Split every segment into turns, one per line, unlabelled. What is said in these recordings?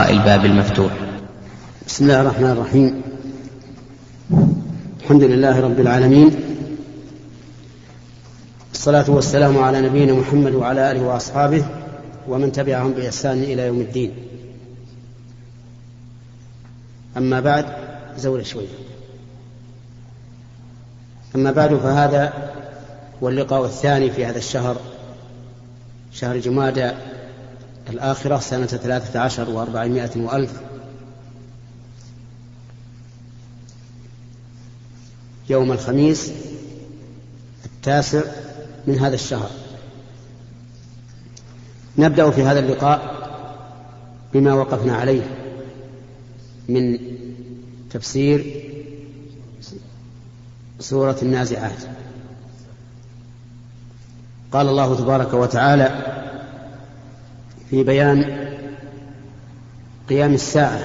الباب المفتوح.
بسم الله الرحمن الرحيم. الحمد لله رب العالمين. الصلاة والسلام على نبينا محمد وعلى آله وأصحابه ومن تبعهم بإحسان إلى يوم الدين. أما بعد زول شوي. أما بعد فهذا هو اللقاء الثاني في هذا الشهر شهر جمادى. الآخرة سنة ثلاثة عشر وأربعمائة وألف. يوم الخميس التاسع من هذا الشهر. نبدأ في هذا اللقاء بما وقفنا عليه من تفسير سورة النازعات. قال الله تبارك وتعالى في بيان قيام الساعة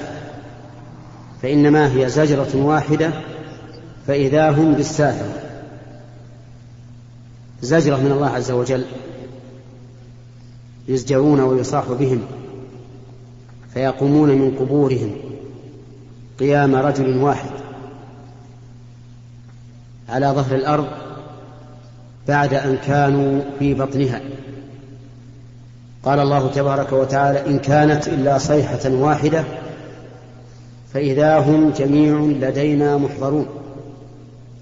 فإنما هي زجرة واحدة فإذا هم بالساهرة. زجرة من الله عز وجل يزجرون ويصاح بهم فيقومون من قبورهم قيام رجل واحد على ظهر الأرض بعد أن كانوا في بطنها. قال الله تبارك وتعالى إن كانت إلا صيحة واحدة فإذا هم جميع لدينا محضرون.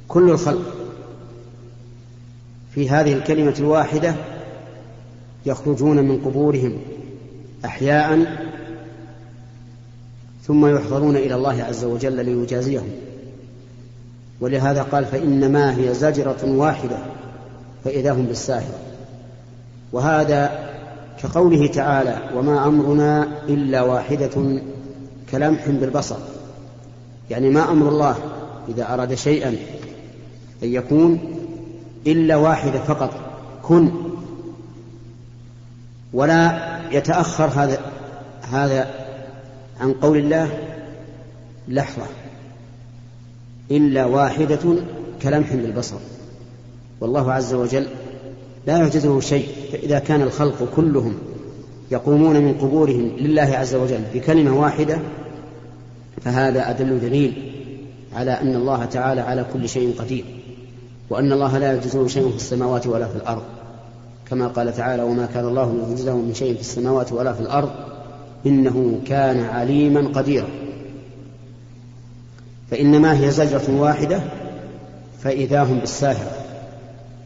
كل الخلق في هذه الكلمة الواحدة يخرجون من قبورهم أحياء ثم يحضرون إلى الله عز وجل ليجازيهم. ولهذا قال فإنما هي زجرة واحدة فإذا هم بالساهرة. وهذا كقوله تعالى وما أمرنا إلا واحدة كلمح بالبصر يعني ما أمر الله إذا أراد شيئا أن يكون إلا واحدة فقط كن ولا يتأخر هذا هذا عن قول الله لحظة إلا واحدة كلمح بالبصر والله عز وجل لا يعجزه شيء فإذا كان الخلق كلهم يقومون من قبورهم لله عز وجل بكلمة واحدة فهذا أدل دليل على أن الله تعالى على كل شيء قدير وأن الله لا يعجزه شيء في السماوات ولا في الأرض. كما قال تعالى وما كان الله ليعجزه من شيء في السماوات ولا في الأرض إنه كان عليما قديرا. فإنما هي زجرة واحدة فإذا هم بالساهرة.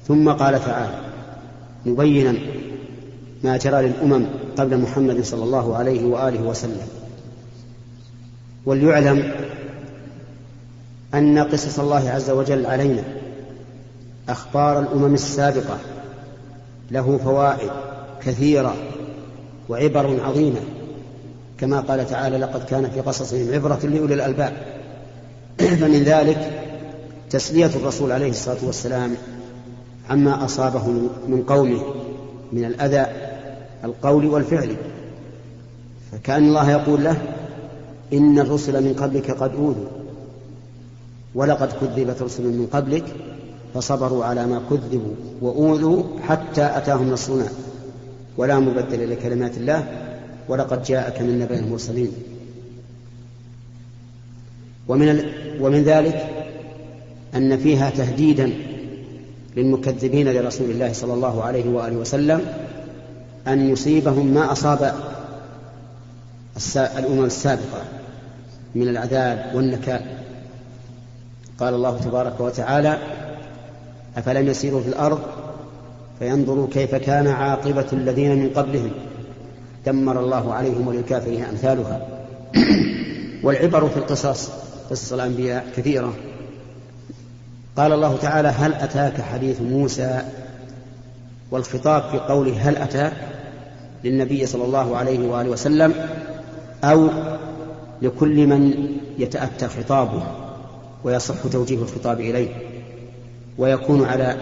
ثم قال تعالى مبينا ما جرى للأمم قبل محمد صلى الله عليه وآله وسلم. وليعلم أن قصص الله عز وجل علينا أخبار الأمم السابقة له فوائد كثيرة وعبر عظيمة. كما قال تعالى لقد كان في قصصهم عبرة لأولي الألباب. فمن ذلك تسلية الرسول عليه الصلاة والسلام عما أصابه من قومه من الأذى القول والفعل. فكأن الله يقول له إن الرسل من قبلك قد أوذوا ولقد كذبت رسل من قبلك فصبروا على ما كذبوا وأوذوا حتى أتاهم نصرنا. ولا مبدل لكلمات الله ولقد جاءك من نبأ المرسلين. ومن ومن ذلك أن فيها تهديدا للمكذبين لرسول الله صلى الله عليه وآله وسلم أن يصيبهم ما أصاب الأمم السابقة من العذاب والنكال قال الله تبارك وتعالى أفلم يسيروا في الأرض فينظروا كيف كان عاقبة الذين من قبلهم. دمر الله عليهم وللكافرين أمثالها. والعبر في القصص قصص الأنبياء كثيرة. قال الله تعالى هل أتاك حديث موسى؟ والخطاب في قوله هل أتاك للنبي صلى الله عليه وآله وسلم؟ أو لكل من يتأتى خطابه ويصح توجيه الخطاب إليه. ويكون على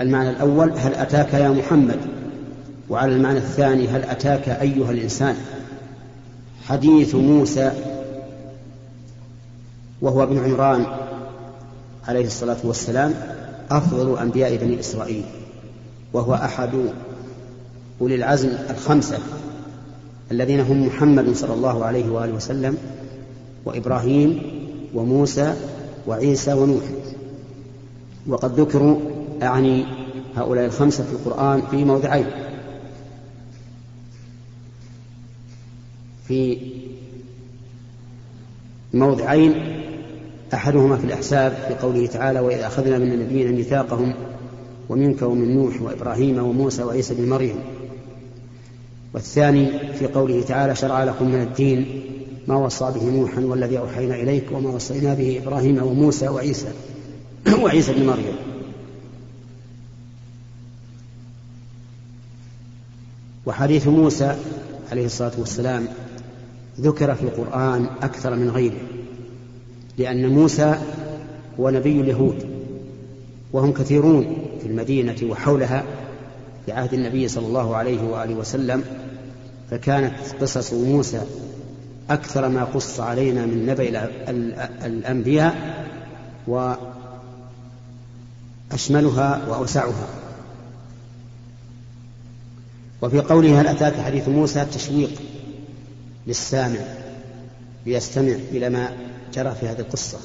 المعنى الأول هل أتاك يا محمد؟ وعلى المعنى الثاني هل أتاك أيها الإنسان؟ حديث موسى وهو ابن عمران عليه الصلاة والسلام أفضل أنبياء بني إسرائيل وهو أحد أولي العزم الخمسة الذين هم محمد صلى الله عليه وآله وسلم وإبراهيم وموسى وعيسى ونوح. وقد ذكروا أعني هؤلاء الخمسة في القرآن في موضعين. في موضعين أحدهما في الأحساب في قوله تعالى وإذا أخذنا من النبيين ميثاقهم ومنك ومن نوح وإبراهيم وموسى وعيسى بن مريم. والثاني في قوله تعالى شرع لكم من الدين ما وصى به نوحا والذي أوحينا إليك وما وصينا به إبراهيم وموسى وعيسى وعيسى بن مريم. وحديث موسى عليه الصلاة والسلام ذكر في القرآن أكثر من غيره. لأن موسى هو نبي اليهود وهم كثيرون في المدينة وحولها في عهد النبي صلى الله عليه وآله وسلم فكانت قصص موسى أكثر ما قص علينا من نبأ الأنبياء وأشملها وأوسعها. وفي قوله هل أتاك حديث موسى؟ تشويق للسامع ليستمع إلى ما جرى في هذه القصة.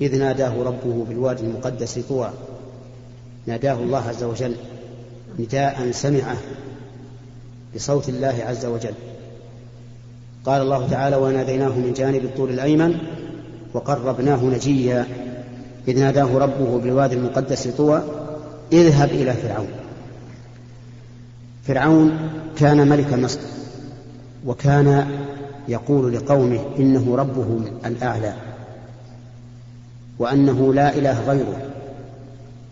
إذ ناداه ربه بالوادي المقدس طوى. ناداه الله عز وجل نداء سمعه بصوت الله عز وجل. قال الله تعالى وناديناه من جانب الطول الأيمن وقربناه نجيا. إذ ناداه ربه بالوادي المقدس طوى اذهب إلى فرعون. فرعون كان ملك مصر وكان يقول لقومه إنه ربهم الأعلى وأنه لا إله غيره.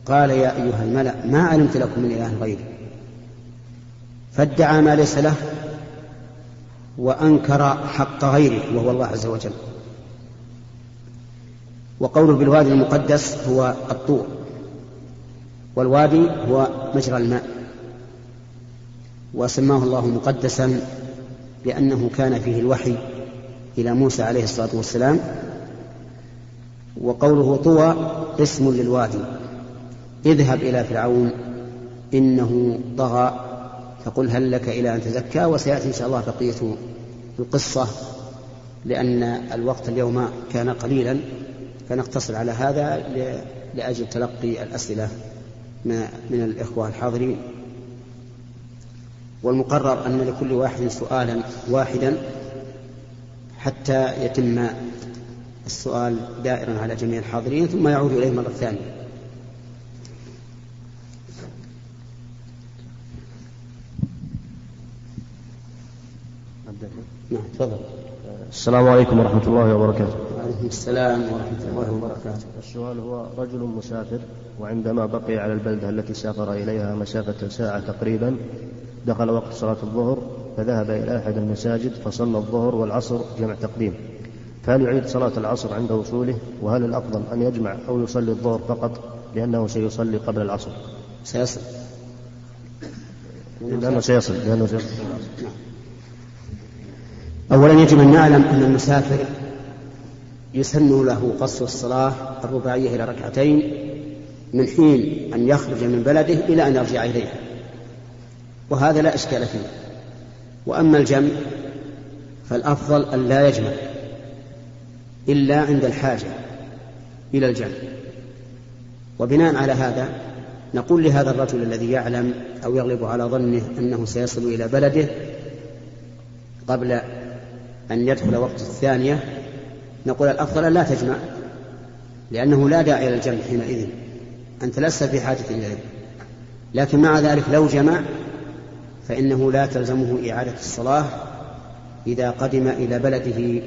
قال يا أيها الملأ ما علمت لكم من إله غيري؟ فادعى ما ليس له وأنكر حق غيره وهو الله عز وجل. وقوله بالوادي المقدس هو الطور والوادي هو مجرى الماء وسماه الله مقدسا لأنه كان فيه الوحي إلى موسى عليه الصلاة والسلام وقوله طوى اسم للوادي اذهب إلى فرعون إنه طغى فقل هل لك إلى أن تزكى؟ وسيأتي إن شاء الله بقية القصة لأن الوقت اليوم كان قليلا فنقتصر على هذا لأجل تلقي الأسئلة من الإخوة الحاضرين. والمقرر أن لكل واحد سؤالا واحدا حتى يتم السؤال دائرا على جميع الحاضرين ثم يعود إليه مرة ثانية. نعم تفضل.
السلام عليكم ورحمة الله وبركاته.
وعليكم السلام ورحمة الله وبركاته.
السؤال هو رجل مسافر وعندما بقي على البلدة التي سافر إليها مسافة ساعة تقريبا دخل وقت صلاة الظهر فذهب إلى أحد المساجد فصلى الظهر والعصر جمع تقديم. فهل يعيد صلاة العصر عند وصوله؟ وهل الأفضل أن يجمع أو يصلي الظهر فقط لأنه سيصلي قبل العصر؟
سيصل.
لأنه سيصل لأنه سيصل.
أولا يجب أن نعلم أن المسافر يسن له قصر الصلاة الرباعية إلى ركعتين من حين أن يخرج من بلده إلى أن يرجع إليه وهذا لا إشكال فيه. وأما الجمع فالأفضل أن لا يجمع إلا عند الحاجة إلى الجمع. وبناء على هذا نقول لهذا الرجل الذي يعلم أو يغلب على ظنه أنه سيصل إلى بلده قبل أن يدخل وقت الثانية نقول الأفضل لا تجمع لأنه لا داعي إلى الجمع حينئذ. أنت لست في حاجة إليه. لكن مع ذلك لو جمع فإنه لا تلزمه إعادة الصلاة إذا قدم إلى بلده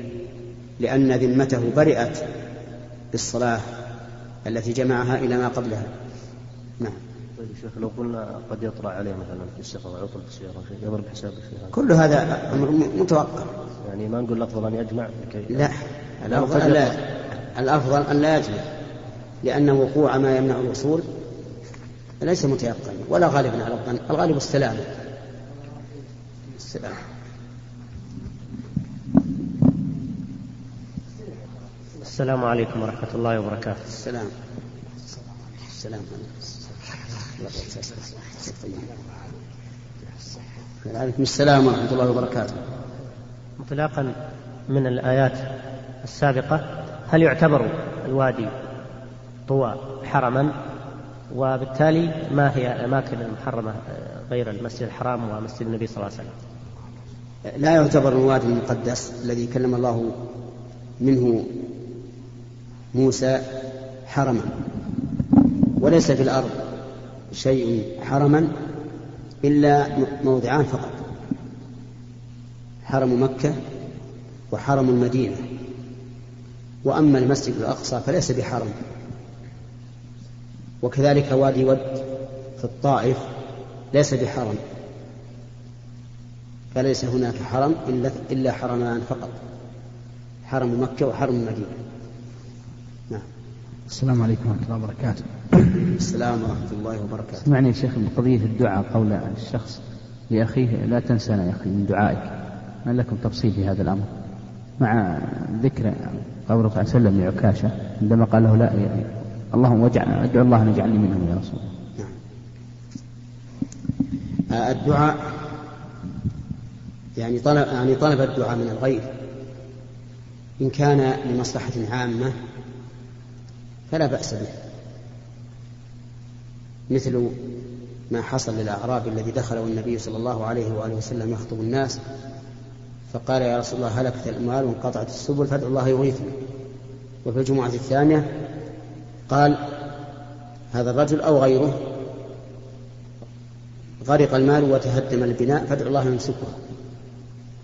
لأن ذمته برئت بالصلاة التي جمعها إلى ما قبلها. نعم.
طيب شيخ لو قلنا قد يطرأ عليه مثلا في السفر ويطلب السيارة يضرب حساب الشيء
كل هذا أمر متوقع.
يعني ما نقول الأفضل أن يجمع لكي
لا الأفضل أن لا الأفضل أن لا يجمع لأن وقوع ما يمنع الوصول ليس متيقنا ولا غالبا على الظن الغالب السلامة. السلام.
السلام عليكم ورحمة الله وبركاته.
السلام. السلام عليكم. السلام ورحمة الله وبركاته.
انطلاقا من الآيات السابقة هل يعتبر الوادي طوى حرما؟ وبالتالي ما هي الأماكن المحرمة غير المسجد الحرام ومسجد النبي صلى الله عليه وسلم.
لا يعتبر الوادي المقدس الذي كلم الله منه موسى حرما. وليس في الأرض شيء حرما إلا موضعان فقط. حرم مكة وحرم المدينة. وأما المسجد الأقصى فليس بحرم. وكذلك وادي ود في الطائف ليس بحرم فليس هناك حرم إلا إلا حرمان فقط حرم مكة وحرم المدينة.
نعم. السلام عليكم ورحمة الله وبركاته.
السلام ورحمة الله وبركاته.
سمعني يا شيخ بقضية الدعاء قول الشخص لأخيه لا تنسانا يا أخي من دعائك. ما لكم تفصيل في هذا الأمر؟ مع ذكر قول صلى الله عليه وسلم لعكاشة عندما قال له لا اللهم واجعل ادعو الله أن يجعلني منهم يا رسول الله.
آه، الدعاء يعني طلب يعني طلب الدعاء من الغير. إن كان لمصلحة عامة فلا بأس به. مثل ما حصل للأعرابي الذي دخله النبي صلى الله عليه وآله وسلم يخطب الناس فقال يا رسول الله هلكت الأموال وانقطعت السبل فادعو الله يغيثنا وفي الجمعة الثانية قال هذا الرجل أو غيره غرق المال وتهدم البناء فادعو الله يمسكه.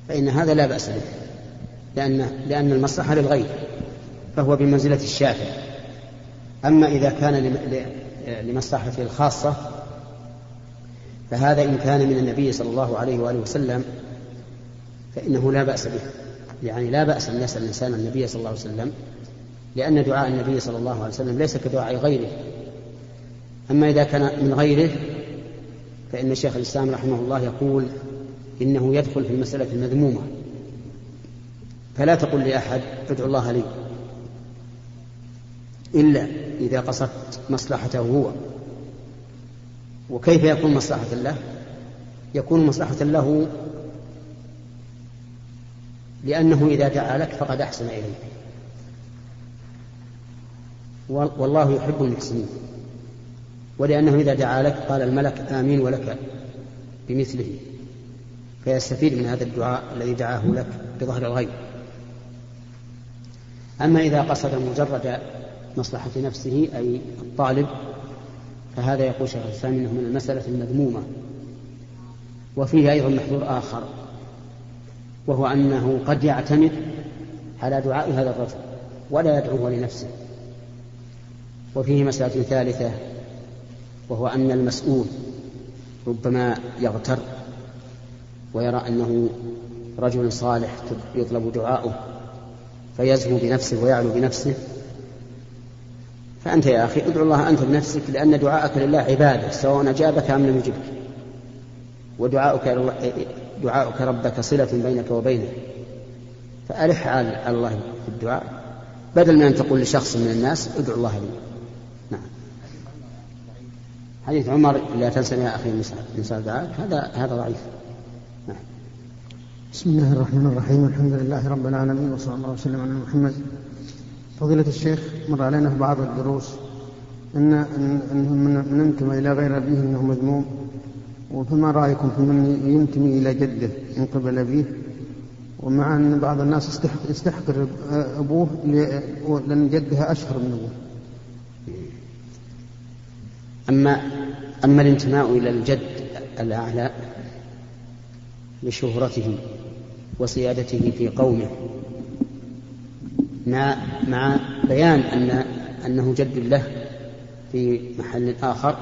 فإن هذا لا بأس به لأن لأن المصلحة للغير فهو بمنزلة الشافع. أما إذا كان لمصلحته الخاصة فهذا إن كان من النبي صلى الله عليه وآله وسلم فإنه لا بأس به. يعني لا بأس أن يسأل الإنسان النبي صلى الله عليه وسلم لأن دعاء النبي صلى الله عليه وسلم ليس كدعاء غيره. أما إذا كان من غيره فإن شيخ الإسلام رحمه الله يقول إنه يدخل في المسألة المذمومة. فلا تقل لأحد ادعو الله لي. إلا إذا قصدت مصلحته هو. وكيف يكون مصلحة له؟ يكون مصلحة له لأنه إذا دعا لك فقد أحسن إليك. والله يحب المحسنين. ولأنه إذا دعا لك قال الملك آمين ولك بمثله. فيستفيد من هذا الدعاء الذي دعاه لك بظهر الغيب. أما إذا قصد مجرد مصلحة نفسه أي الطالب فهذا يقول شيخ الإسلام إنه من المسألة المذمومة. وفيه أيضا محذور آخر وهو أنه قد يعتمد على دعاء هذا الرجل ولا يدعوه لنفسه. وفيه مسألة ثالثة وهو أن المسؤول ربما يغتر ويرى أنه رجل صالح يطلب دعاؤه فيزهو بنفسه ويعلو بنفسه. فأنت يا أخي ادعو الله أنت بنفسك لأن دعاءك لله عبادة سواء أجابك أم لم يجبك. ودعاؤك دعاؤك ربك صلة بينك وبينه. فألح على الله في الدعاء. بدل من أن تقول لشخص من الناس ادعو الله لي. حديث عمر لا تنسني يا أخي من سأل دعاءك. هذا هذا ضعيف. نعم.
بسم الله الرحمن الرحيم. الحمد لله رب العالمين وصلى الله وسلم على محمد. فضيلة الشيخ مر علينا في بعض الدروس. أن أن من انتمى إلى غير أبيه أنه مذموم. فما رأيكم في من ينتمي إلى جده من قبل أبيه؟ ومع أن بعض الناس يستحقر أبوه لأن جدها أشهر من أبوه.
أما أما الانتماء إلى الجد الأعلى لشهرته وسيادته في قومه مع بيان أن أنه جد له في محل آخر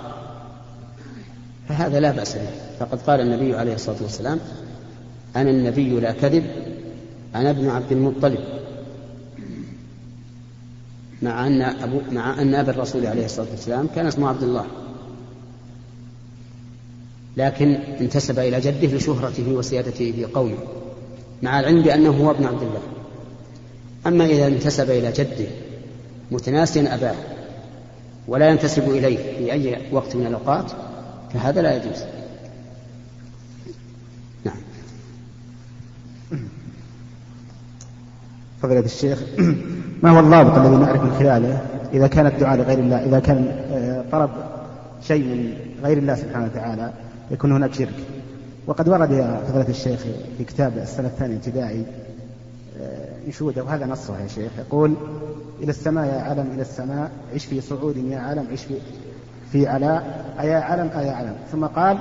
فهذا لا بأس به. فقد قال النبي عليه الصلاة والسلام أنا النبي لا كذب أنا ابن عبد المطلب. مع أن أبو مع أن أبا الرسول عليه الصلاة والسلام كان اسمه عبد الله. لكن انتسب إلى جده لشهرته وسيادته في قومه مع العلم بأنه هو ابن عبد الله. أما إذا انتسب إلى جده متناسيا أباه ولا ينتسب إليه في أي وقت من الأوقات فهذا لا يجوز.
فضيلة الشيخ ما هو الضابط الذي نعرف من خلاله؟ إذا كان الدعاء لغير الله إذا كان آه، طلب شيء من غير الله سبحانه وتعالى يكون هناك شرك. وقد ورد يا فضيلة الشيخ في كتاب السنة الثانية ابتدائي انشوده وهذا نصه يا شيخ يقول إلى السماء يا علم إلى السماء عش في صعود يا علم عش في في علاء أيا علم أيا علم ثم قال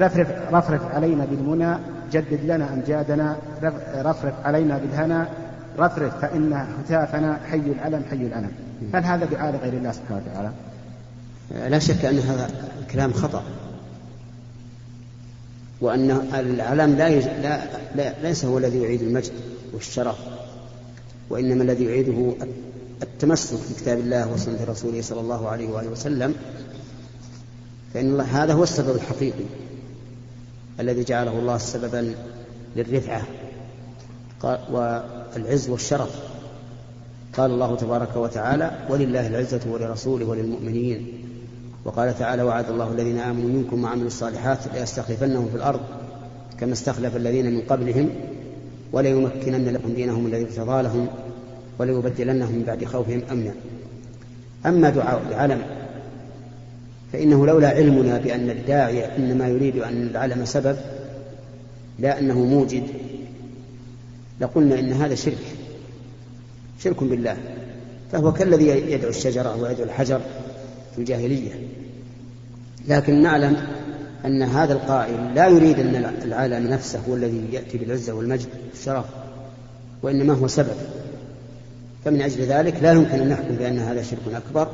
رفرف, رفرف علينا بالمنى جدد لنا أمجادنا رفرف علينا بالهنا رفرف فإن هتافنا حي العلم حي العلم هل هذا دعاء لغير الله سبحانه وتعالى؟
لا شك أن هذا الكلام خطأ. وأن العلم لا, يج... لا... لا ليس هو الذي يعيد المجد والشرف وإنما الذي يعيده التمسك بكتاب الله وسنة رسوله صلى الله عليه وآله وسلم. فإن الله هذا هو السبب الحقيقي الذي جعله الله سببا للرفعة. والعز والشرف. قال الله تبارك وتعالى ولله العزة ولرسوله وللمؤمنين. وقال تعالى وعد الله الذين آمنوا منكم وعملوا الصالحات ليستخلفنهم في الأرض كما استخلف الذين من قبلهم وليمكنن لهم دينهم الذي ارتضى لهم وليبدلنهم من بعد خوفهم أمنا. أما دعاء العلم فإنه لولا علمنا بأن الداعي إنما يريد أن العلم سبب لا أنه موجد لقلنا إن هذا شرك شرك بالله فهو كالذي يدعو الشجرة ويدعو الحجر في الجاهلية. لكن نعلم أن هذا القائل لا يريد أن العالم نفسه هو الذي يأتي بالعزة والمجد والشرف وإنما هو سبب. فمن أجل ذلك لا يمكن أن نحكم بأن هذا شرك أكبر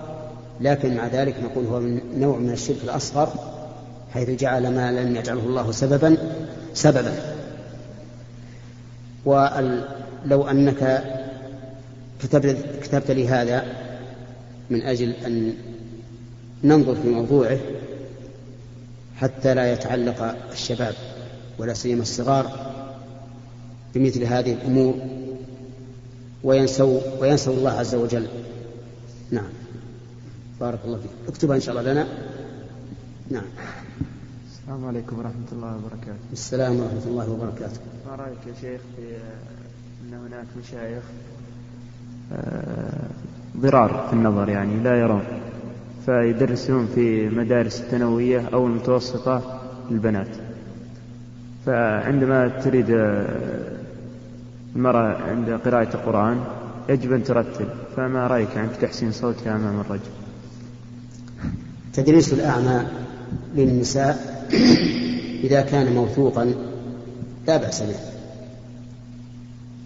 لكن مع ذلك نقول هو من نوع من الشرك الأصغر حيث جعل ما لم يجعله الله سببا سببا. ولو أنك كتبت, كتبت لي هذا من أجل أن ننظر في موضوعه حتى لا يتعلق الشباب ولا سيما الصغار بمثل هذه الأمور وينسوا وينسوا الله عز وجل. نعم. بارك الله فيك. اكتبها إن شاء الله لنا. نعم.
السلام عليكم ورحمة الله وبركاته.
السلام ورحمة الله وبركاته.
ما رأيك يا شيخ في أن هناك مشايخ آه، ضرار في النظر يعني لا يرون فيدرسون في مدارس الثانوية أو المتوسطة للبنات. فعندما تريد آه، المرأة عند قراءة القرآن يجب أن ترتل فما رأيك عن تحسين صوتها أمام الرجل؟
تدريس الأعمى للنساء إذا كان موثوقا لا بأس به.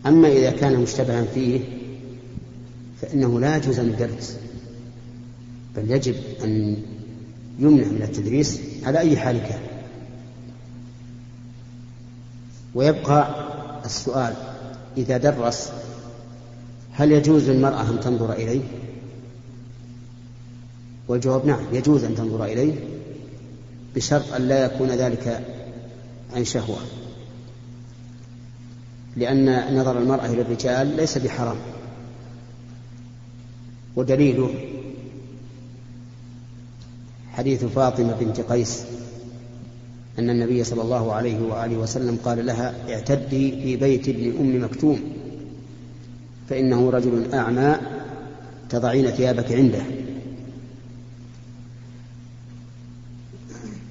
أما إذا كان مشتبها فيه فإنه لا يجوز أن يدرس بل يجب أن يمنع من التدريس على أي حال كان. ويبقى السؤال إذا درس هل يجوز للمرأة أن تنظر إليه؟ والجواب نعم يجوز أن تنظر إليه. بشرط أن لا يكون ذلك عن شهوة. لأن نظر المرأة إلى الرجال ليس بحرام. ودليله حديث فاطمة بنت قيس أن النبي صلى الله عليه وآله وسلم قال لها اعتدي في بيت ابن أم مكتوم فإنه رجل أعمى تضعين ثيابك عنده.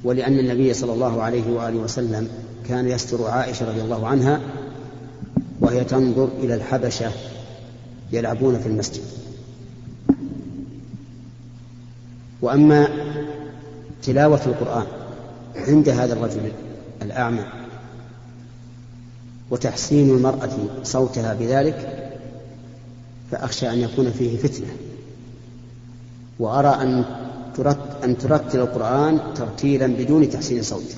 ولأن النبي صلى الله عليه وآله وسلم كان يستر عائشة رضي الله عنها وهي تنظر إلى الحبشة يلعبون في المسجد. وأما تلاوة القرآن عند هذا الرجل الأعمى وتحسين المرأة صوتها بذلك فأخشى أن يكون فيه فتنة. وأرى أن أن ترتل القرآن ترتيلا بدون تحسين صوت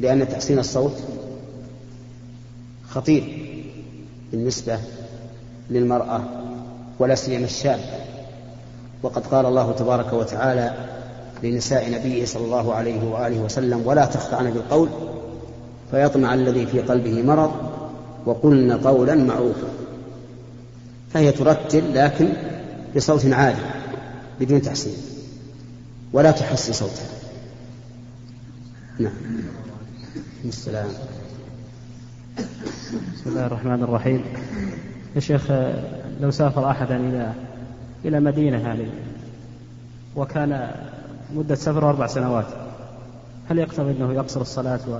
لأن تحسين الصوت خطير بالنسبة للمرأة ولا سيما الشاب. وقد قال الله تبارك وتعالى لنساء نبيه صلى الله عليه وآله وسلم ولا تخضعن بالقول فيطمع الذي في قلبه مرض وقلن قولا معروفا. فهي ترتل لكن بصوت عالي. بدون تحسين. ولا تحسن صوتها نعم. السلام.
بسم الله الرحمن الرحيم. يا شيخ لو سافر أحدا إلى إلى مدينة هذه وكان مدة سفره أربع سنوات هل يقتضي أنه يقصر الصلاة و...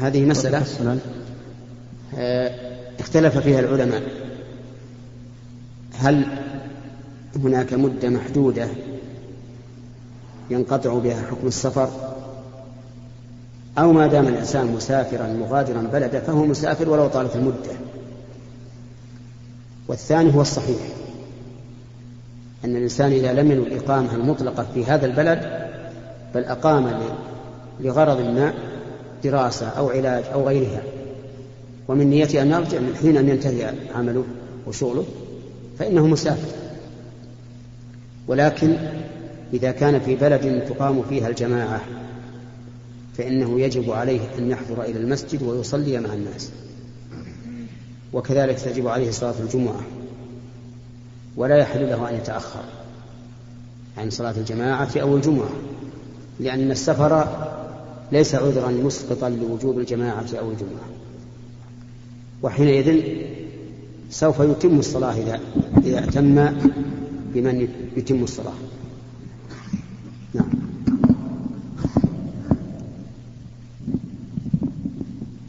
هذه مسألة. آه، اختلف فيها العلماء. هل هناك مدة محدودة ينقطع بها حكم السفر أو ما دام الإنسان مسافرا مغادرا بلده فهو مسافر ولو طالت المدة. والثاني هو الصحيح أن الإنسان إذا لم ينوي الإقامة المطلقة في هذا البلد بل أقام لغرض ما دراسة أو علاج أو غيرها ومن نيته أن يرجع من حين أن ينتهي عمله وشغله فإنه مسافر. ولكن إذا كان في بلد تقام فيها الجماعة فإنه يجب عليه أن يحضر إلى المسجد ويصلي مع الناس. وكذلك تجب عليه صلاة الجمعة ولا يحل له أن يتأخر عن صلاة الجماعة أو الجمعة لأن السفر ليس عذرا مسقطا لوجوب الجماعة أو الجمعة وحينئذ سوف يتم الصلاة إذا إذا اهتم بمن يتم الصلاة نعم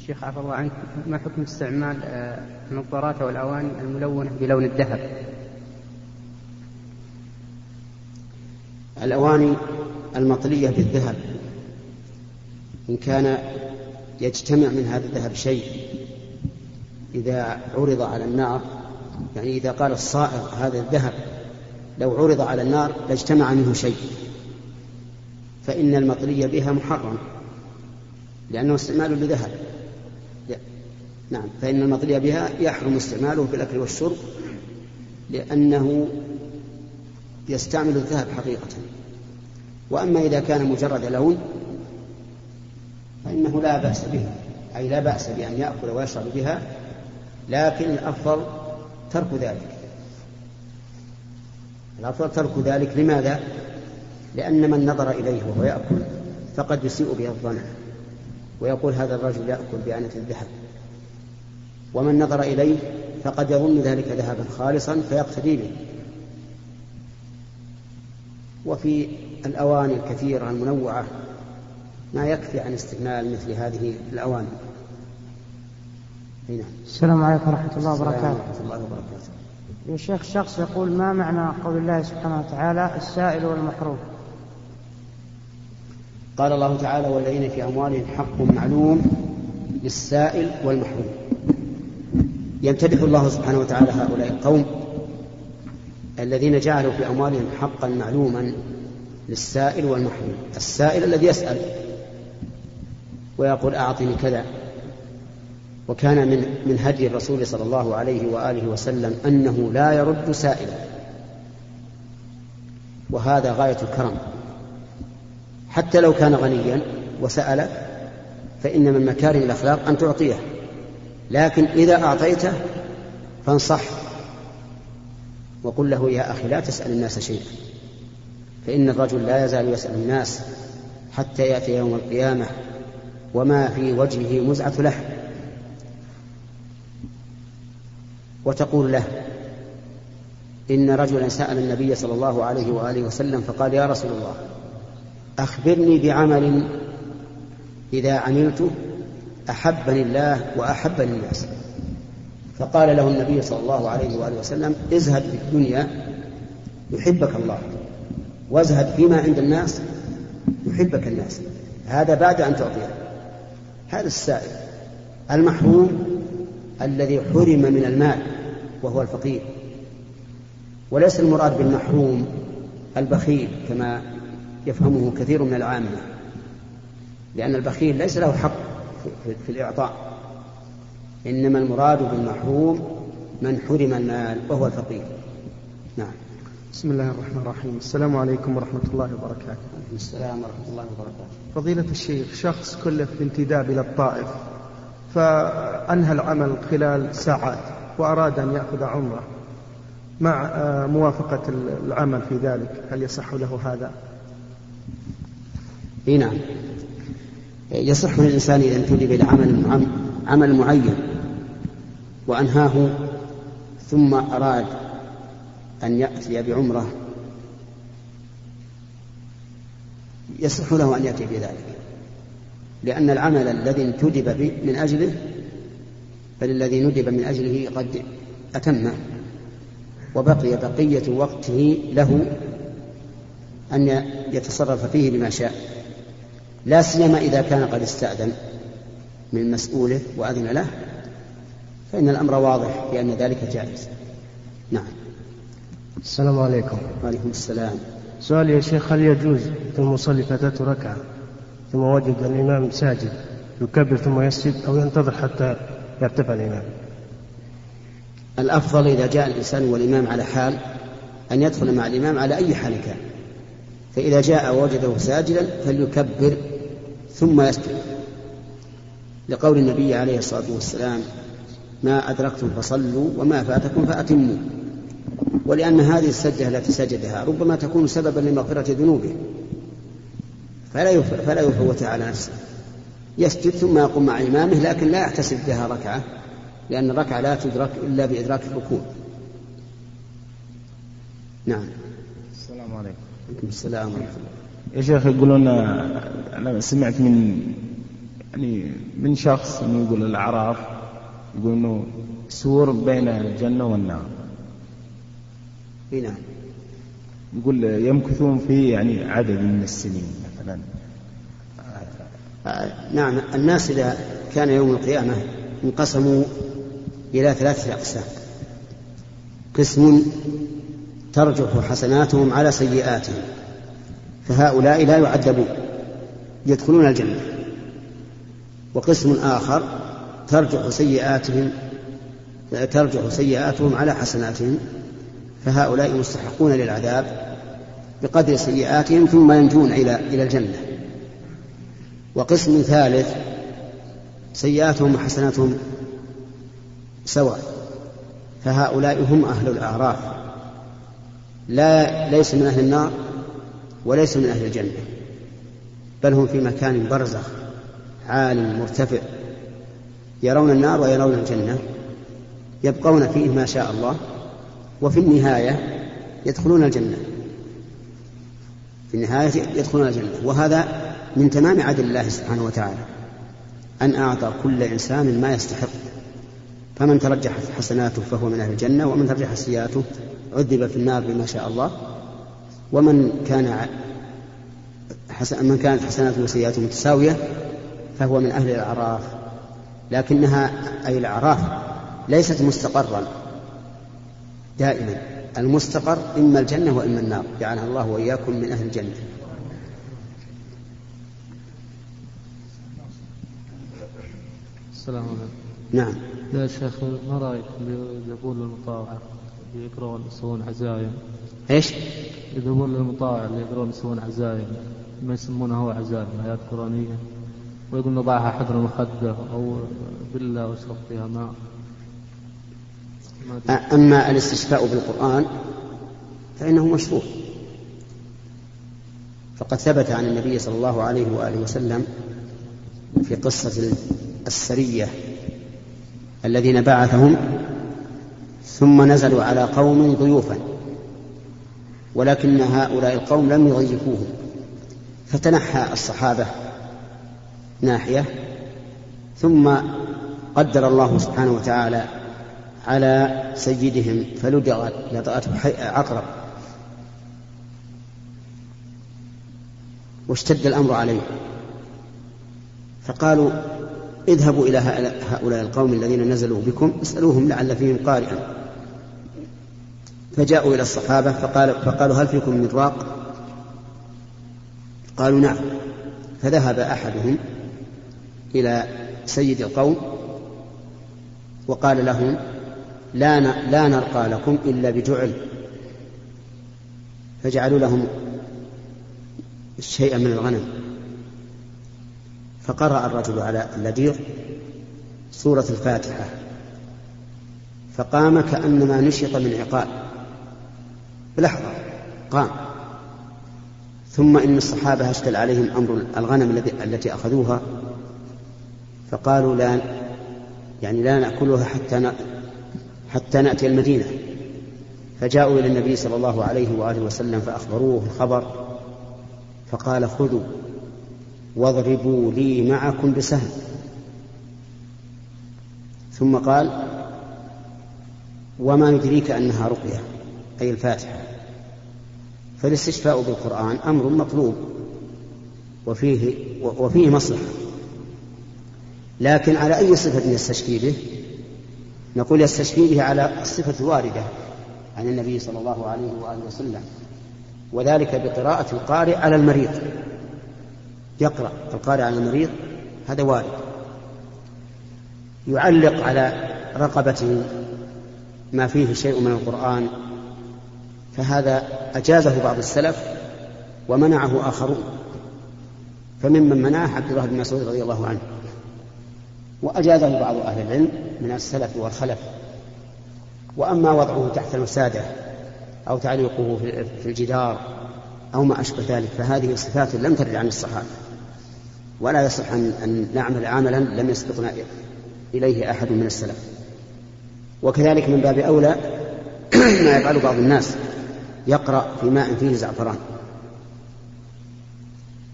شيخ عفى الله عنك ما حكم استعمال آه، النظارات أو الأواني الملونة بلون الذهب؟
الأواني المطلية بالذهب إن كان يجتمع من هذا الذهب شيء إذا عرض على النار يعني إذا قال الصائغ هذا الذهب لو عرض على النار لاجتمع منه شيء. فإن المطلي بها محرم لأنه استعمال لذهب. نعم فإن المطلي بها يحرم استعماله في الأكل والشرب لأنه يستعمل الذهب حقيقة. وأما إذا كان مجرد لون فإنه لا بأس به أي لا بأس بأن يأكل ويشرب بها لكن الأفضل ترك ذلك. الأفضل ترك ذلك لماذا؟ لأن من نظر إليه وهو يأكل فقد يسيء به الظن ويقول هذا الرجل يأكل بآنة الذهب ومن نظر إليه فقد يظن ذلك ذهبا خالصا فيقتدي به وفي الأواني الكثيرة المنوعة ما يكفي عن استعمال مثل هذه الأواني.
السلام عليكم ورحمة الله وبركاته.
السلام ورحمة الله وبركاته.
يا شيخ شخص يقول ما معنى قول الله سبحانه وتعالى السائل والمحروم
قال الله تعالى والذين في أموالهم حق معلوم للسائل والمحروم. يمتدح الله سبحانه وتعالى هؤلاء القوم الذين جعلوا في أموالهم حقا معلوما للسائل والمحروم. السائل الذي يسأل ويقول أعطني كذا. وكان من من هدي الرسول صلى الله عليه وآله وسلم أنه لا يرد سائلا. وهذا غاية الكرم. حتى لو كان غنيا وسأل فإن من مكارم الأخلاق أن تعطيه. لكن إذا أعطيته فانصح وقل له يا أخي لا تسأل الناس شيئا. فإن الرجل لا يزال يسأل الناس حتى يأتي يوم القيامة وما في وجهه مزعة لحم. وتقول له إن رجلا سأل النبي صلى الله عليه وآله وسلم فقال يا رسول الله أخبرني بعمل إذا عملته أحبني الله وأحبني الناس. فقال له النبي صلى الله عليه وآله وسلم ازهد في الدنيا يحبك الله وازهد فيما عند الناس يحبك الناس. هذا بعد أن تعطيه. هذا السائل المحروم الذي حرم من المال وهو الفقير. وليس المراد بالمحروم البخيل كما يفهمه كثير من العامة لأن البخيل ليس له حق في الإعطاء إنما المراد بالمحروم من حرم المال وهو الفقير. نعم.
بسم الله الرحمن الرحيم. السلام عليكم ورحمة الله وبركاته.
السلام ورحمة الله وبركاته.
فضيلة الشيخ شخص كلف بانتداب إلى الطائف. فأنهى العمل خلال ساعات وأراد أن يأخذ عمرة مع آه، موافقة العمل في ذلك. هل يصح له هذا؟
إي نعم. يصح للإنسان إذا انتدب إلى عمل عمل معين وأنهاه ثم أراد أن يأتي بعمرة. يصح له أن يأتي بذلك. لأن العمل الذي انتدب من أجله بل الذي ندب من أجله قد أتمه وبقي بقية وقته له أن يتصرف فيه بما شاء. لا سيما إذا كان قد استأذن من مسؤوله وأذن له فإن الأمر واضح بأن ذلك جائز. نعم.
السلام عليكم.
وعليكم السلام.
سؤال يا شيخ هل يجوز في المصلي فاتته ركعة؟ ثم وجد الإمام ساجد يكبر ثم يسجد أو ينتظر حتى يرتفع الإمام.
الأفضل إذا جاء الإنسان والإمام على حال أن يدخل مع الإمام على أي حال كان. فإذا جاء ووجده ساجدا فليكبر ثم يسجد. لقول النبي عليه الصلاة والسلام ما أدركتم فصلوا وما فاتكم فأتموا. ولأن هذه السجدة التي سجدها ربما تكون سببا لمغفرة ذنوبه. فلا فلا يفوت على نفسه. يسجد ثم يقوم مع إمامه لكن لا يحتسب بها ركعة لأن الركعة لا تدرك إلا بإدراك الركوع. نعم.
السلام عليكم.
عليكم السلام ورحمة الله.
يا شيخ يقولون أنا سمعت من يعني من شخص إنه يقول الأعراف يقول إنه سور بين الجنة والنار.
اي نعم.
يقول يمكثون فيه يعني عدد من السنين. مثلا.
آه نعم الناس إذا كان يوم القيامة انقسموا إلى ثلاثة أقسام. قسم ترجح حسناتهم على سيئاتهم فهؤلاء لا يعذبون يدخلون الجنة وقسم آخر ترجح سيئاتهم ترجح سيئاتهم على حسناتهم فهؤلاء مستحقون للعذاب بقدر سيئاتهم ثم ينجون إلى إلى الجنة. وقسم ثالث سيئاتهم وحسناتهم سواء. فهؤلاء هم أهل الأعراف. لا ليس من أهل النار وليس من أهل الجنة. بل هم في مكان برزخ عال مرتفع. يرون النار ويرون الجنة. يبقون فيه ما شاء الله. وفي النهاية يدخلون الجنة. في النهاية يدخلون الجنة. وهذا من تمام عدل الله سبحانه وتعالى أن أعطى كل إنسان ما يستحق. فمن ترجحت حسناته فهو من أهل الجنة ومن ترجح سيئاته عذب في النار بما شاء الله. ومن كان حسن من كانت حسناته وسيئاته متساوية فهو من أهل الأعراف. لكنها أي الأعراف ليست مستقرا دائما. المستقر إما الجنة وإما النار. جعلها الله وإياكم من أهل الجنة.
السلام عليكم.
نعم.
يا شيخ ما رأيك يقول المطاوعة يقرون يسوون عزايم؟
إيش؟
يذهبون للمطاوع اللي يقرون يسوون عزايم ما يسمونه هو عزايم آيات قرآنية ويقول نضعها حجر مخدة أو بلة واشرب فيها ماء.
أما الاستشفاء بالقرآن فإنه مشروع. فقد ثبت عن النبي صلى الله عليه وآله وسلم في قصة السرية الذين بعثهم ثم نزلوا على قوم ضيوفا ولكن هؤلاء القوم لم يضيفوهم. فتنحى الصحابة ناحية ثم قدر الله سبحانه وتعالى على سيدهم فلدغت لدغته عقرب. واشتد الأمر عليه. فقالوا اذهبوا إلى هؤلاء القوم الذين نزلوا بكم اسألوهم لعل فيهم قارئا. فجاءوا إلى الصحابة فقال فقالوا هل فيكم من راق قالوا نعم. فذهب أحدهم إلى سيد القوم وقال لهم لا لا نرقى لكم إلا بجعل. فجعلوا لهم شيئا من الغنم. فقرأ الرجل على اللدير سورة الفاتحة. فقام كأنما نشط من عقال بلحظة قام. ثم إن الصحابة أشكل عليهم أمر الغنم التي أخذوها. فقالوا لا يعني لا نأكلها حتى حتى نأتي المدينة. فجاءوا إلى النبي صلى الله عليه وآله وسلم فأخبروه الخبر فقال خذوا واضربوا لي معكم بسهم. ثم قال وما يدريك أنها رقية أي الفاتحة. فالاستشفاء بالقرآن أمر مطلوب وفيه وفيه مصلحة. لكن على أي صفة يستشفي به؟ نقول يستشفي به على الصفة الواردة عن النبي صلى الله عليه وآله وسلم وذلك بقراءة القارئ على المريض. يقرأ القارئ على المريض هذا وارد. يعلق على رقبته ما فيه شيء من القرآن فهذا أجازه بعض السلف ومنعه آخرون. فممن منعه عبد الله بن مسعود رضي الله عنه وأجازه بعض أهل العلم. من السلف والخلف. وأما وضعه تحت الوسادة أو تعليقه في الجدار أو ما أشبه ذلك فهذه صفات لم ترد عن الصحابة. ولا يصح أن نعمل عملا لم يسبقنا إليه أحد من السلف. وكذلك من باب أولى ما يفعل بعض الناس يقرأ في ماء فيه زعفران.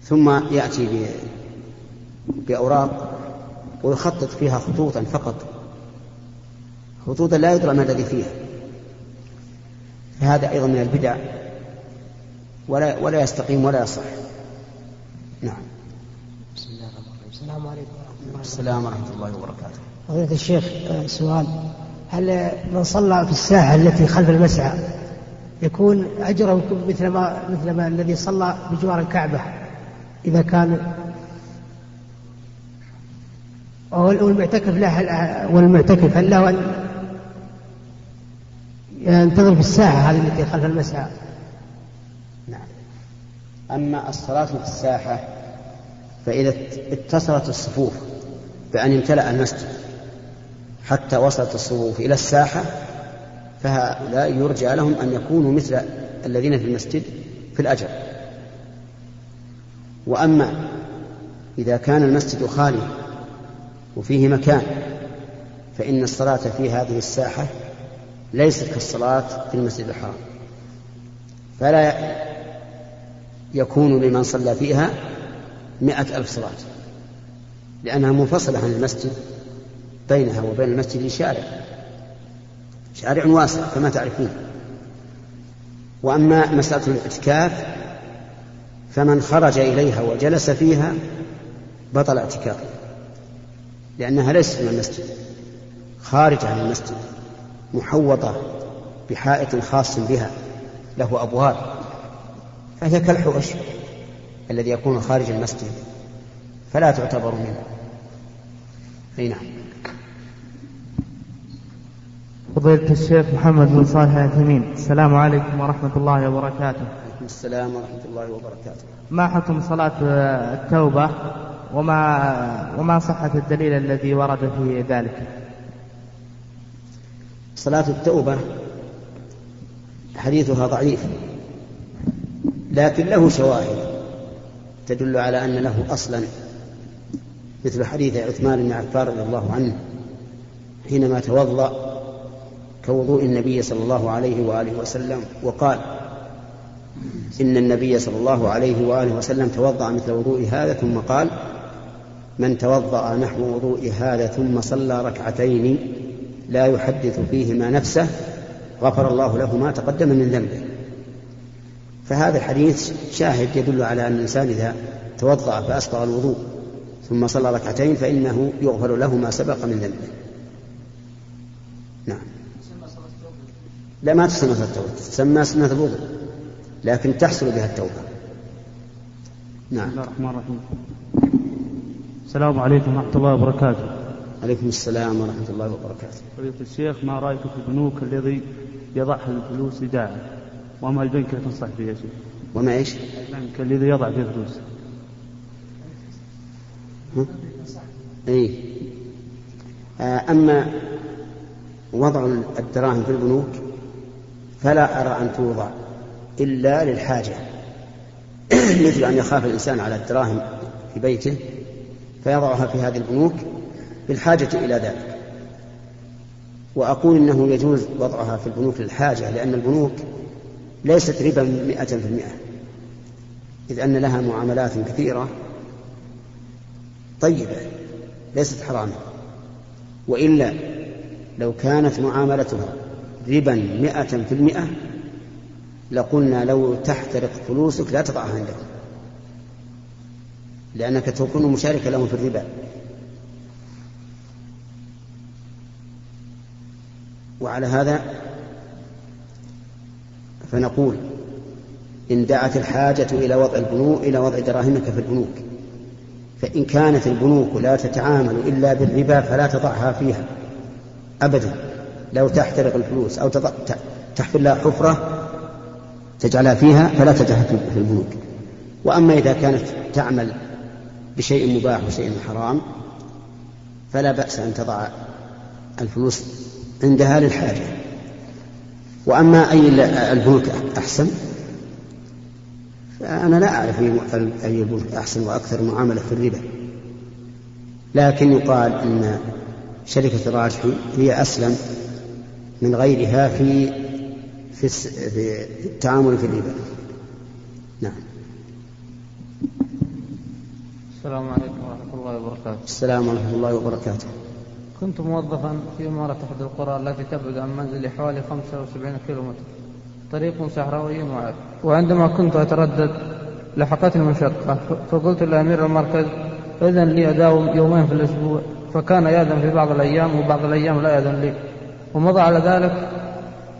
ثم يأتي بأوراق ويخطط فيها خطوطا فقط. خطوطا لا يدرى ما الذي فيها. فهذا أيضا من البدع. ولا ولا يستقيم ولا يصح. نعم.
بسم الله الرحمن الرحيم السلام عليكم ورحمة الله
السلام ورحمة الله وبركاته.
فضيلة الشيخ سؤال. هل من صلى في الساحة التي خلف المسعى يكون أجره مثل ما مثل ما الذي صلى بجوار الكعبة إذا كان والمعتكف له والمعتكف هل له أن ينتظر في الساحة هذه التي خلف المسعى
نعم. أما الصلاة في الساحة فإذا اتصلت الصفوف بأن امتلأ المسجد حتى وصلت الصفوف إلى الساحة فهؤلاء يرجى لهم أن يكونوا مثل الذين في المسجد في الأجر. وأما إذا كان المسجد خاليا وفيه مكان فإن الصلاة في هذه الساحة ليست كالصلاة في المسجد الحرام. فلا يكون لمن صلى فيها مئة ألف صلاة لأنها منفصلة عن المسجد بينها وبين المسجد شارع شارع واسع كما تعرفون. وأما مسألة الاعتكاف فمن خرج إليها وجلس فيها بطل اعتكافه لأنها ليست من المسجد خارج عن المسجد. محوطة بحائط خاص بها له أبواب فهي كالحوش الذي يكون خارج المسجد فلا تعتبر منه. أي نعم.
فضيلة الشيخ محمد بن صالح العثيمين السلام عليكم ورحمة الله وبركاته.
عليكم السلام ورحمة الله وبركاته.
ما حكم صلاة التوبة وما وما صحة الدليل الذي ورد في ذلك؟
صلاة التوبة حديثها ضعيف لكن له شواهد تدل على أن له أصلا مثل حديث عثمان بن عفان رضي الله عنه حينما توضأ كوضوء النبي صلى الله عليه وآله وسلم وقال إن النبي صلى الله عليه وآله وسلم توضأ مثل وضوء هذا ثم قال من توضأ نحو وضوء هذا ثم صلى ركعتين لا يحدث فيهما نفسه غفر الله له ما تقدم من ذنبه. فهذا الحديث شاهد يدل على أن الإنسان إذا توضأ فأسبغ الوضوء ثم صلى ركعتين فإنه يغفر له ما سبق من ذنبه. نعم. لا ما تسمى التوبة. تسمى سنة الوضوء لكن تحصل بها التوبة. نعم.
بسم الله الرحمن الرحيم. السلام عليكم ورحمة الله وبركاته.
عليكم السلام ورحمة الله وبركاته.
فضيلة الشيخ ما رأيك في البنوك الذي يضعها الفلوس إيداعا وما البنك تنصح به يا شيخ؟
وما إيش؟
البنك الذي يضع فيه فلوس.
إي. أما وضع الدراهم في البنوك فلا أرى أن توضع إلا للحاجة. مثل أن يخاف الإنسان على الدراهم في بيته فيضعها في هذه البنوك بالحاجة إلى ذلك. وأقول إنه يجوز وضعها في البنوك للحاجة لأن البنوك ليست ربا مئة في المئة. إذ أن لها معاملات كثيرة طيبة ليست حراما وإلا لو كانت معاملتها ربا مئة في المئة لقلنا لو تحترق فلوسك لا تضعها عندك لأنك تكون مشاركا لهم في الربا. وعلى هذا فنقول إن دعت الحاجة إلى وضع البنوك إلى وضع دراهمك في البنوك فإن كانت البنوك لا تتعامل إلا بالربا فلا تضعها فيها أبدا. لو تحترق الفلوس أو تحفر لها حفرة تجعلها فيها فلا تجعلها في البنوك. وأما إذا كانت تعمل بشيء مباح وشيء حرام فلا بأس أن تضع الفلوس عندها للحاجة وأما أي البنوك أحسن؟ فأنا لا أعرف أي البنوك أحسن وأكثر معاملة في الربا. لكن يقال أن شركة الراجحي هي أسلم من غيرها في في في التعامل في الربا. نعم.
السلام عليكم ورحمة الله وبركاته.
السلام ورحمة الله وبركاته.
كنت موظفا في إمارة أحد القرى التي تبعد عن منزلي حوالي 75 كيلومتر. طريق صحراوي معاد وعندما كنت أتردد لحقتني المشقة فقلت لأمير المركز إذن لي أداوم يومين في الأسبوع. فكان يأذن في بعض الأيام وبعض الأيام لا يأذن لي. ومضى على ذلك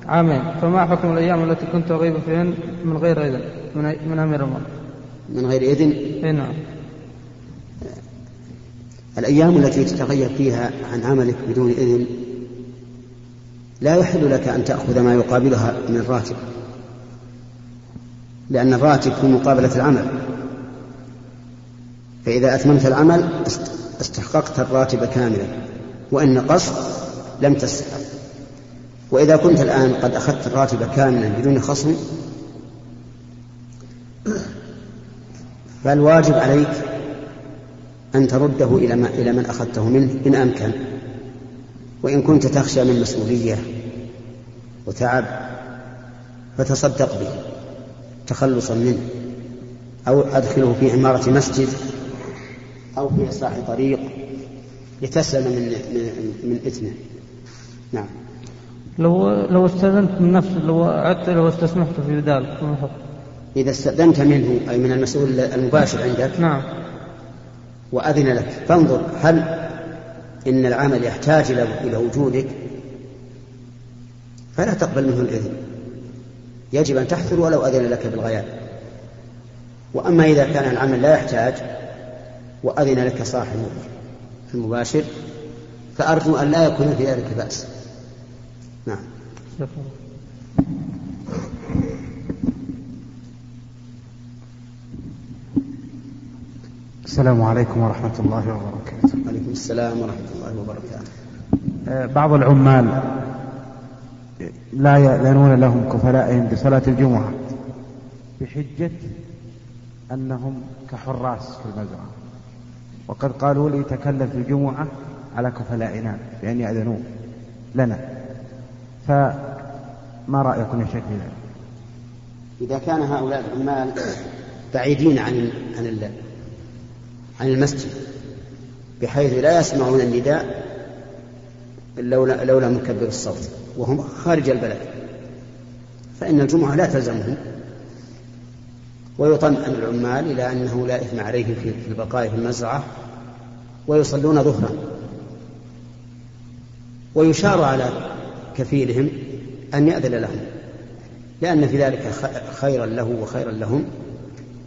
عامين. فما حكم الأيام التي كنت أغيب فيهن من غير إذن؟ من, من أمير المركز.
من غير إذن؟
نعم.
الأيام التي تتغير فيها عن عملك بدون إذن لا يحل لك أن تأخذ ما يقابلها من الراتب لأن الراتب في مقابلة العمل. فإذا أتممت العمل استحققت الراتب كاملا وإن نقصت لم تستحق. وإذا كنت الآن قد أخذت الراتب كاملا بدون خصم فالواجب عليك أن ترده إلى, ما إلى من أخذته منه إن أمكن. وإن كنت تخشى من مسؤولية وتعب فتصدق به تخلصا منه. أو أدخله في عمارة مسجد أو في إصلاح طريق لتسلم من من, من إثمه. نعم.
لو لو استأذنت من نفسه لو حتى لو استسمحت في ذلك
إذا استأذنت منه أي من المسؤول المباشر عندك
نعم.
وأذن لك فانظر هل إن العمل يحتاج إلى وجودك؟ فلا تقبل منه الإذن. يجب أن تحثر ولو أذن لك بالغياب. وأما إذا كان العمل لا يحتاج وأذن لك صاحب المباشر فأرجو أن لا يكون في ذلك بأس. نعم.
السلام عليكم ورحمة الله وبركاته.
عليكم السلام ورحمة الله وبركاته.
آه، بعض العمال لا يأذنون لهم كفلائهم بصلاة الجمعة بحجة أنهم كحراس في المزرعة. وقد قالوا لي تكلم في الجمعة على كفلائنا بأن يأذنون لنا. فما رأيكم يا شيخ؟
إذا كان هؤلاء العمال بعيدين عن عن عن المسجد بحيث لا يسمعون النداء لولا لولا مكبر الصوت وهم خارج البلد. فإن الجمعة لا تلزمهم. ويطمئن العمال إلى أنه لا إثم عليهم في البقاء في المزرعة ويصلون ظهرا. ويشار على كفيلهم أن يأذن لهم لأن في ذلك خيرا له وخيرا لهم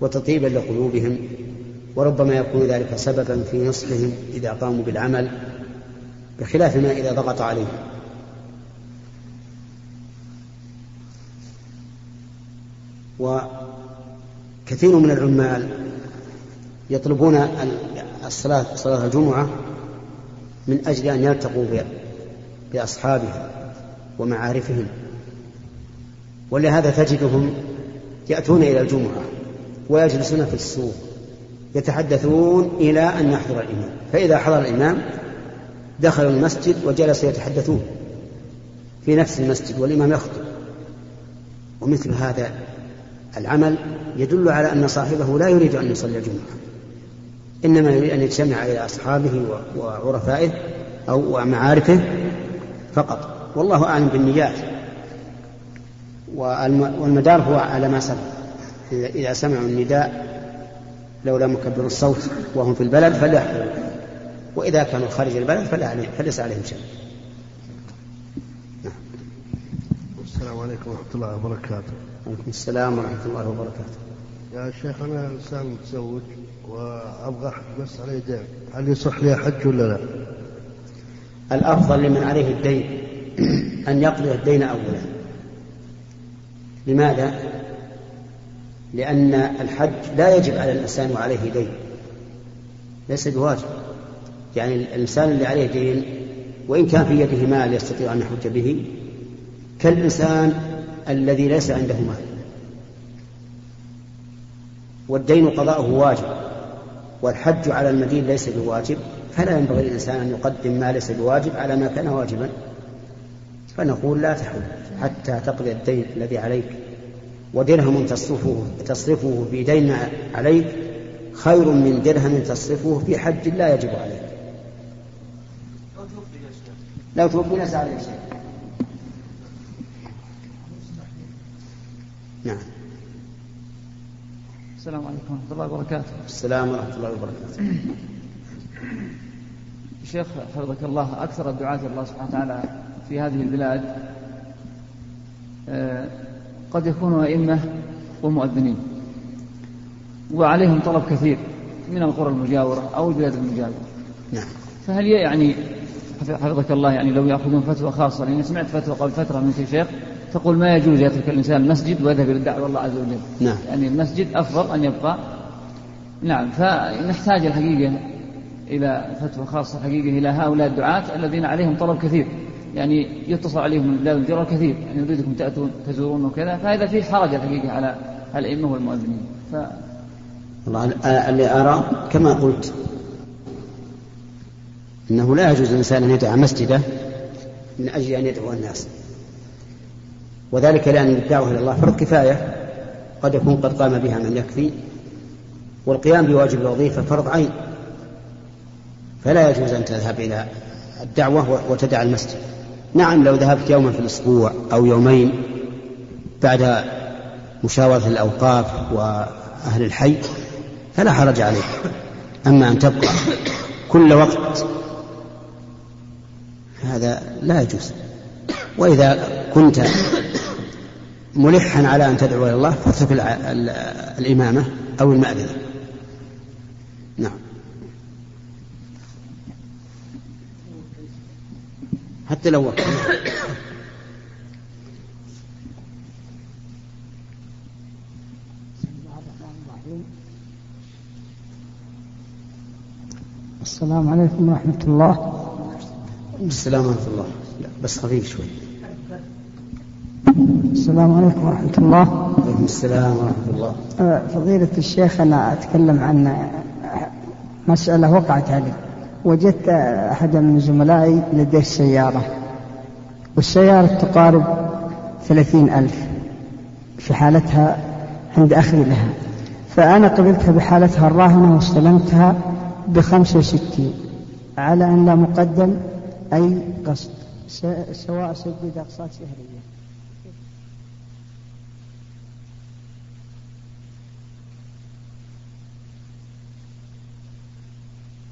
وتطيبا لقلوبهم وربما يكون ذلك سببا في نصحهم إذا قاموا بالعمل بخلاف ما إذا ضغط عليهم. وكثير من العمال يطلبون الصلاة صلاة الجمعة من أجل أن يلتقوا بأصحابهم ومعارفهم. ولهذا تجدهم يأتون إلى الجمعة ويجلسون في السوق يتحدثون إلى أن يحضر الإمام. فإذا حضر الإمام دخلوا المسجد وجلسوا يتحدثون في نفس المسجد والإمام يخطب. ومثل هذا العمل يدل على أن صاحبه لا يريد أن يصلي الجمعة إنما يريد أن يجتمع إلى أصحابه وعرفائه أو معارفه فقط. والله أعلم بالنيات. والمدار هو على ما سبق. إذا سمعوا النداء لولا مكبر الصوت وهم في البلد فليحضروا وإذا كانوا خارج البلد فلا عليهم فليس عليهم شيء
نعم. السلام عليكم ورحمة الله وبركاته
وعليكم السلام ورحمة الله وبركاته
يا شيخ أنا إنسان متزوج وأبغى أحج بس علي دين هل يصح لي أحج ولا لا؟
الأفضل لمن عليه الدين أن يقضي الدين أولا لماذا؟ لأن الحج لا يجب على الإنسان وعليه دين ليس بواجب. يعني الإنسان اللي عليه دين وإن كان في يده مال يستطيع أن يحج به كالإنسان الذي ليس عنده مال. والدين قضاؤه واجب والحج على المدين ليس بواجب. فلا ينبغي للإنسان أن يقدم ما ليس بواجب على ما كان واجبا. فنقول لا تحج حتى تقضي الدين الذي عليك. ودرهم تصرفه تصرفه في دين عليك خير من درهم تصرفه في حج لا يجب عليك. لو توفي ليس عليك شيء نعم.
السلام عليكم ورحمة الله وبركاته.
السلام ورحمة الله وبركاته.
شيخ حفظك الله أكثر الدعاة الله سبحانه وتعالى في هذه البلاد آه، قد يكونوا أئمة ومؤذنين. وعليهم طلب كثير من القرى المجاورة أو البلاد المجاورة.
نعم.
فهل يعني حفظك الله يعني لو يأخذون فتوى خاصة؟ لأني سمعت فتوى قبل فترة من شيخ تقول ما يجوز يترك الإنسان المسجد ويذهب إلى الدعوة الله عز وجل.
نعم.
يعني المسجد أفضل أن يبقى. نعم. فنحتاج الحقيقة إلى فتوى خاصة حقيقة إلى هؤلاء الدعاة الذين عليهم طلب كثير. يعني يتصل عليهم بلاد الجرى كثير يعني يريدكم تأتون تزورون وكذا فهذا فيه حرج الحقيقة على الأئمة والمؤذنين. ف...
والله اللي أرى كما قلت أنه لا يجوز للإنسان أن يدعى مسجده من أجل أن يدعو الناس. وذلك لأن الدعوة إلى الله فرض كفاية قد يكون قد قام بها من يكفي والقيام بواجب الوظيفة فرض عين. فلا يجوز أن تذهب إلى الدعوة وتدع المسجد. نعم لو ذهبت يوما في الأسبوع أو يومين بعد مشاورة الأوقاف وأهل الحي فلا حرج عليك أما أن تبقى كل وقت هذا لا يجوز. وإذا كنت ملحا على أن تدعو إلى الله فاترك الإمامة أو المأذنة. نعم. حتى لو وقت.
السلام عليكم ورحمة الله.
السلام ورحمة الله. لا بس خفيف شوي.
السلام عليكم ورحمة الله.
وعليكم السلام ورحمة الله.
أه، فضيلة الشيخ أنا أتكلم عن مسألة وقعت علي. وجدت أحد من زملائي لديه سيارة والسيارة تقارب ثلاثين ألف في حالتها عند أخي لها. فأنا قبلتها بحالتها الراهنة واستلمتها بخمسة وستين على أن لا مقدم أي قسط سواء سدد أقساط شهرية.